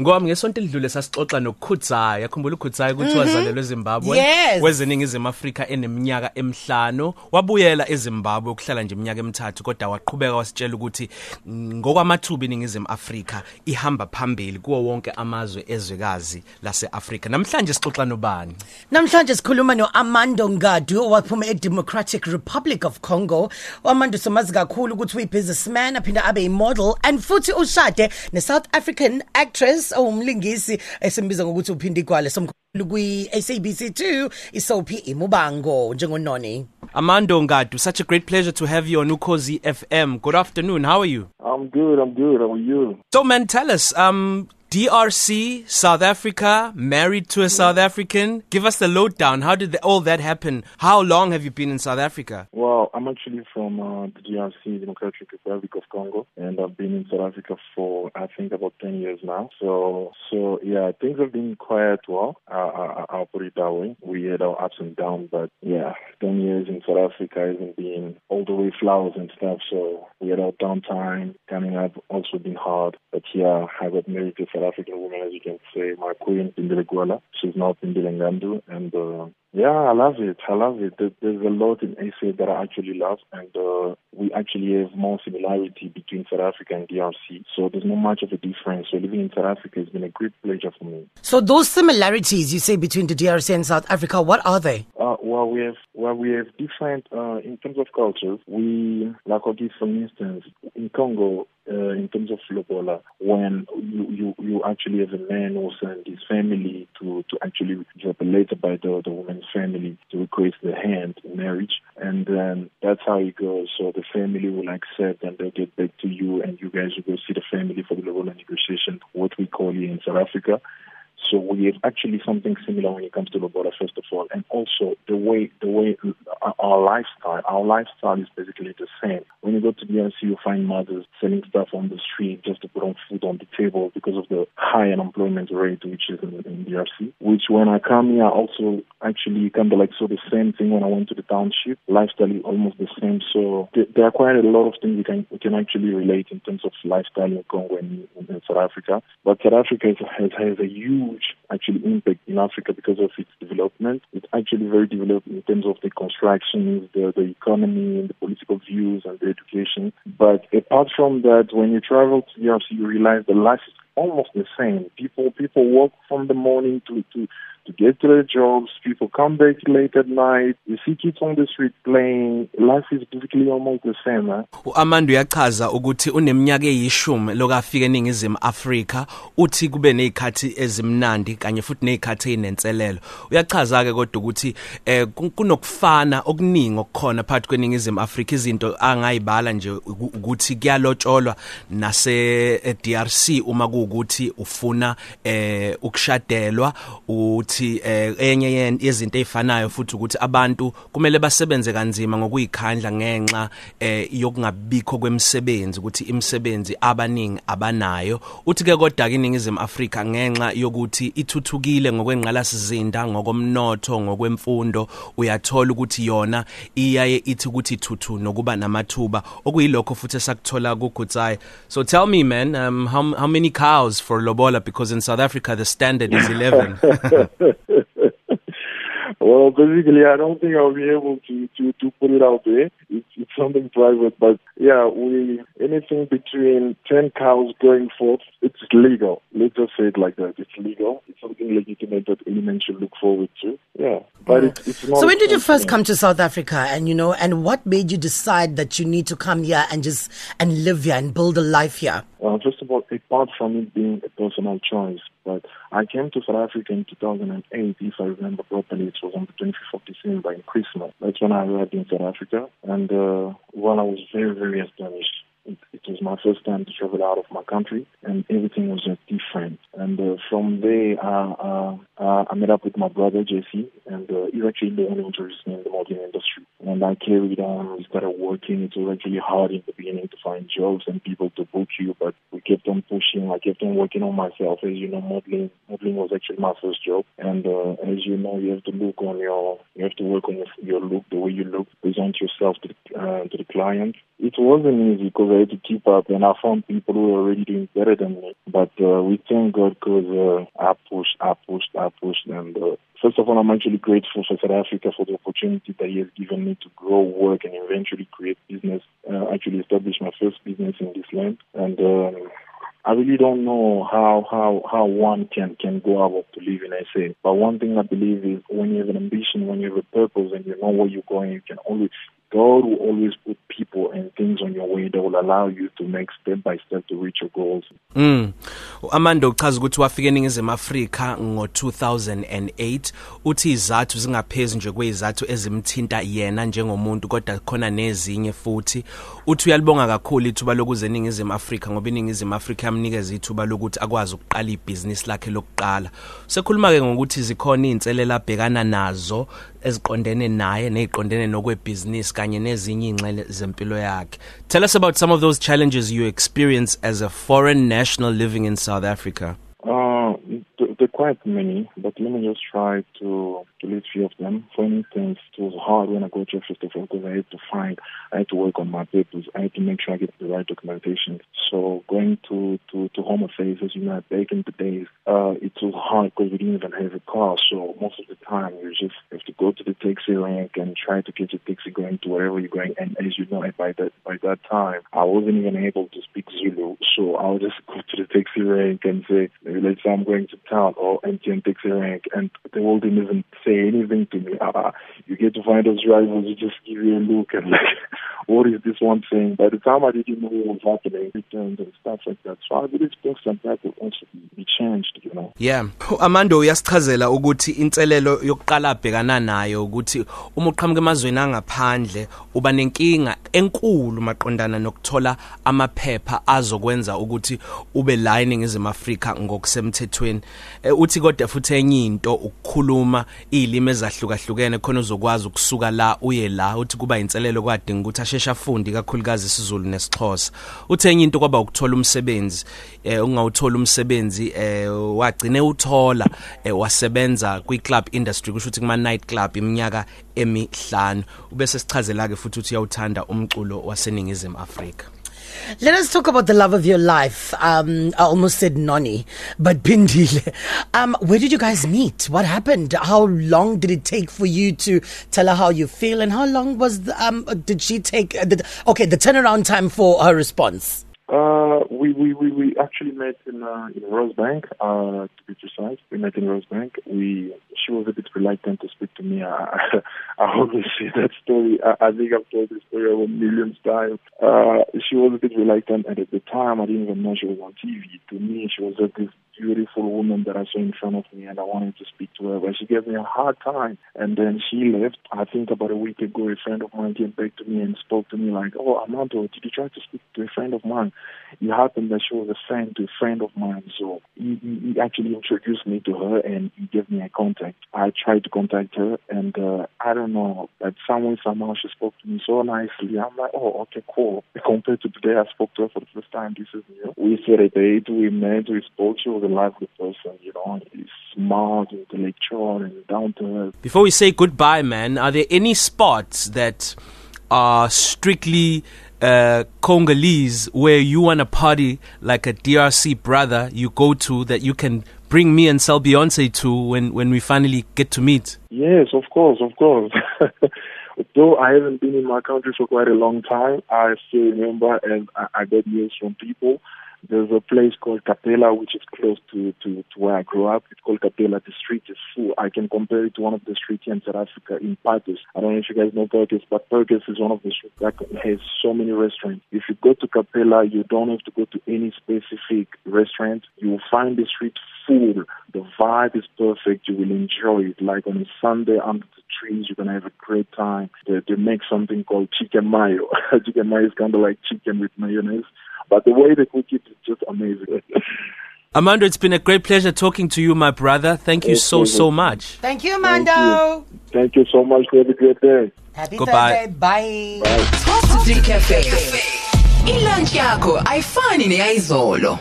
Ngoba ngesonto elidlule sasixoxa noKhudzaya, yakhumbula uKhudzaya ukuthi wazalelwe eZimbabwe Yes. wezeningizimu Afrika eneminyaka emihlanu, wabuyela eZimbabwe ukuhlala nje iminyaka emithathu kodwa waqhubeka wasitshela ukuthi mm, ngokwamathuba iningizimu Afrika ihamba phambili kuwo wonke amazwe ezwekazi laseAfrika. Namhlanje sixoxa nobani? Namhlanje sikhuluma noAmando Ngadu owaphuma eDemocratic Republic of Congo. Amando somazi kakhulu ukuthi uyibusinessman aphinda abe imodel and futhi ushade neSouth African actress owumlingisi esimbiza ngokuthi uphinde igwale somkhulu kwi SABC2 isoaphi imubango njengononi. Amando Ngadu, such a great pleasure to have you on Ukhozi FM. Good afternoon. How are you? I'm good. I'm good. How are you? So man, tell us, um, DRC, South Africa, married to a South African. Give us the lowdown. How did the, all that happen? How long have you been in South Africa? Well, I'm actually from uh, the DRC, Democratic Republic of Congo, and I've been in South Africa for I think about ten years now. So, so yeah, things have been quiet. Well, uh, I, I'll put it that way. We had our ups and downs, but yeah, ten years in South Africa hasn't been all the way flowers and stuff. So we had our downtime. Coming up also been hard, but yeah, I got married to South African woman, as you can say, my queen, Pindile Gwala. She's now Pindile Ngandu, and uh, yeah, I love it. I love it. There- There's a lot in SA that I actually love, and uh, we actually have more similarity between South Africa and DRC. So there's not much of a difference. So living in South Africa has been a great pleasure for me. So those similarities you say between the DRC and South Africa, what are they? Uh, well, we have well, we have different uh, in terms of cultures. We like give for instance in Congo. Uh, in terms of lobola, when you, you, you actually have a man who sends his family to, to actually drop a letter by the, the woman's family to request the hand in marriage, and then that's how it goes. So the family will accept and they'll get back to you, and you guys will go see the family for the lobola negotiation, what we call here in South Africa. So we have actually something similar when it comes to Lobola, first of all, and also the way the way uh, our lifestyle. Our lifestyle is basically the same. When you go to DRC, you find mothers selling stuff on the street just to put on food on the table because of the high unemployment rate, which is in, in DRC. Which when I come here, also actually kind of like so the same thing when I went to the township. Lifestyle is almost the same. So th- there are quite a lot of things we can we can actually relate in terms of lifestyle in Congo and in, in South Africa. But South Africa has, has has a huge actually impact in Africa because of its development. It's actually very developed in terms of the constructions, the, the economy, and the political views and the education. But apart from that, when you travel to DRC, you realize the life almost the same. People people work from the morning to to to get to their jobs. People come back late at night. You see kids on the street playing. Life is basically almost the same. Huh? uAmando uyachaza ukuthi uneminyaka eyishumi lokafika eningizimu Afrika uthi kube nezikhathi ezimnandi kanye futhi nezikhathi ezinenselelo uyachaza ke kodwa ukuthi eh ku- kunokufana okuningi okukhona phakathi kweningizimu Afrika izinto angayibala nje uku- ukuthi kuyalotsholwa nase eh, DRC uma kuukuthi ufuna eh ukushadelwa uthi eh, enye yezinto ezifanayo futhi ukuthi abantu kumele basebenze kanzima ngokuyikhandla ngenxa eh yokungabikho kwemisebenzi ukuthi imisebenzi abaningi abanayo. Uthi ke kodwa iningizimu Afrika ngenxa yokuthi ithuthukile ngokwengqalasizinda ngokomnotho ngokwemfundo uyathola ukuthi yona iyaye ithi ukuthi thuthu nokuba namathuba. Okuyilokho futhi esakuthola kuGutsai so tell me man um, how how many cows for lobola because in South Africa the standard is 11 Well, basically, I don't think I'll be able to, to, to put it out there. It's, it's something private, but yeah, we anything between ten cows going forth, it's legal. Let's just say it like that. It's legal. It's something legitimate that any man should look forward to. Yeah, but it's, it's not. So when did you first come to South Africa and you know and what made you decide that you need to come here and just and live here and build a life here? Uh, first of all, apart from it being a personal choice, but I came to South Africa in 2008, if I remember properly. It was on the 25th of December in Christmas. That's when I arrived in South Africa, and uh, well, I was very, very astonished. It, it was my first time to travel out of my country, and everything was just different. And uh, from there, uh, uh, I met up with my brother Jesse, and uh, he's actually the one who introduced me in the modeling industry. and I carried on. We started working. It was actually hard in the beginning to find jobs and people to book you, but we kept on pushing. I kept on working on myself. As you know, modeling modeling was actually my first job, and uh, as you know, you have to look on your you have to work on your, your look, the way you look, present yourself to the, uh, to the client. It wasn't easy because had to keep up, and I found people who were already doing better than me. But uh, we thank God because uh, I pushed, I pushed, I pushed, and uh, First of all, I'm actually grateful for South Africa for the opportunity that he has given me to grow, work, and eventually create business. Uh, actually, establish my first business in this land, and um, I really don't know how how how one can can go out to live in SA. But one thing I believe is when you have an ambition, when you have a purpose, and you know where you're going, you can always God will always put people and things on your way that will allow you to make step by step to reach your goals. Mm. Amanda uchaza ukuthi wafika eningizimu Afrika ngo2008 uthi izathu zingaphezulu nje kwezathu ezimthinta yena njengomuntu kodwa khona nezinye futhi uthi uyalibonga kakhulu ithuba lokuze eningizimu Afrika ngoba iningizimu Afrika yamnikeza ithuba lokuthi akwazi ukuqala ibhizinisi lakhe lokuqala. Sekhuluma ke ngokuthi zikhona izinselela abhekana nazo eziqondene naye neziqondene nokwebhizinisi kanye nezinye ingxele zempilo yakhe. Tell us about some of those challenges you experience as a foreign national living in South Africa. Quite many but let me just try to to list few of them. For instance, it was hard when I got to all because I had to find, I had to work on my papers, I had to make sure I get the right documentation. So going to to to Home Affairs, as you know, back in the days, uh, it was hard because we didn't even have a car. So most of the time, you just have to go to the taxi rank and try to get your taxi going to wherever you're going. And as you know, by that by that time, I wasn't even able to speak Zulu, so I would just go to the taxi rank and say, let's say I'm going to town or MTN taxi rank, and the world even say anything to me. Uh, you get to find those drivers who just give you a look and like, what is this one saying? By the time I didn't know what was happening, returns and stuff like that. So I believe things like that will also be changed, you know. Yeah. Amando uyasichazela ukuthi inselelo yokuqala abhekana nayo ukuthi uma uqhamuka emazweni angaphandle uba nenkinga enkulu maqondana nokuthola amaphepha azokwenza ukuthi ube la eningizimu Afrika ngokusemthethweni. Uthi kodwa futhi enye into ukukhuluma izilimi ezahlukahlukene khona uzokwazi ukusuka la uye la uthi kuba inselelo kwadinga ukuthi asheshe afunde kakhulukazi isiZulu nesixhosa. Uthenye into kwaba ukuthola umsebenzi eh ungawuthola umsebenzi eh wagcine uthola eh, wasebenza kwi club industry kusho ukuthi kuma night club iminyaka emihlanu. Ubese sichazela ke futhi uthi uyawuthanda umculo waseningizimu Afrika. Let us talk about the love of your life. Um, I almost said Noni, but Pindile. Um, where did you guys meet? What happened? How long did it take for you to tell her how you feel, and how long was the, um did she take? Uh, the, okay, the turnaround time for her response. Uh, we, we, we, we actually met in uh, in Rosebank, uh, to be precise. We met in Rosebank. We she was a bit reluctant to speak to me. I, I always say that story. I, I think I've told this story over millions times. Uh, she was a bit reluctant, and at the time, I didn't even know she was on TV. To me, she was just this beautiful woman that I saw in front of me, and I wanted to speak to her, but she gave me a hard time. And then she left. I think about a week ago, a friend of mine came back to me and spoke to me like, "Oh, Armando, did you try to speak to a friend of mine?" It happened that she was a friend to a friend of mine, so he, he actually introduced me to her and he gave me a contact. I tried to contact her, and uh, I don't know, but somewhere somehow she spoke to me so nicely. I'm like, "Oh, okay, cool." Compared to today, I spoke to her for the first time. This is new. We date. We met. We spoke. She was lively person, you know, he's smart, intellectual, and down to earth. Before we say goodbye, man, are there any spots that are strictly uh, Congolese where you want a party like a DRC brother you go to that you can bring me and sell Beyonce to when, when we finally get to meet? Yes, of course, of course. Though I haven't been in my country for quite a long time, I still remember and I, I get news from people there's a place called Capella, which is close to, to, to where I grew up. It's called Capella. The street is full. I can compare it to one of the streets in South Africa in Purchase. I don't know if you guys know Purchase, but Purchase is one of the streets that has so many restaurants. If you go to Capella, you don't have to go to any specific restaurant. You will find the street full. The vibe is perfect. You will enjoy it. Like on a Sunday under the trees, you're gonna have a great time. They, they make something called chicken mayo. chicken mayo is kind of like chicken with mayonnaise. But the way they cook it is just amazing. Amando, it's been a great pleasure talking to you, my brother. Thank you so, so much. Thank you, Amando. Thank you, Thank you so much. Have a great day. happy Goodbye. thursday bye City Cafe. Ilunch yakho ayifani neyizolo.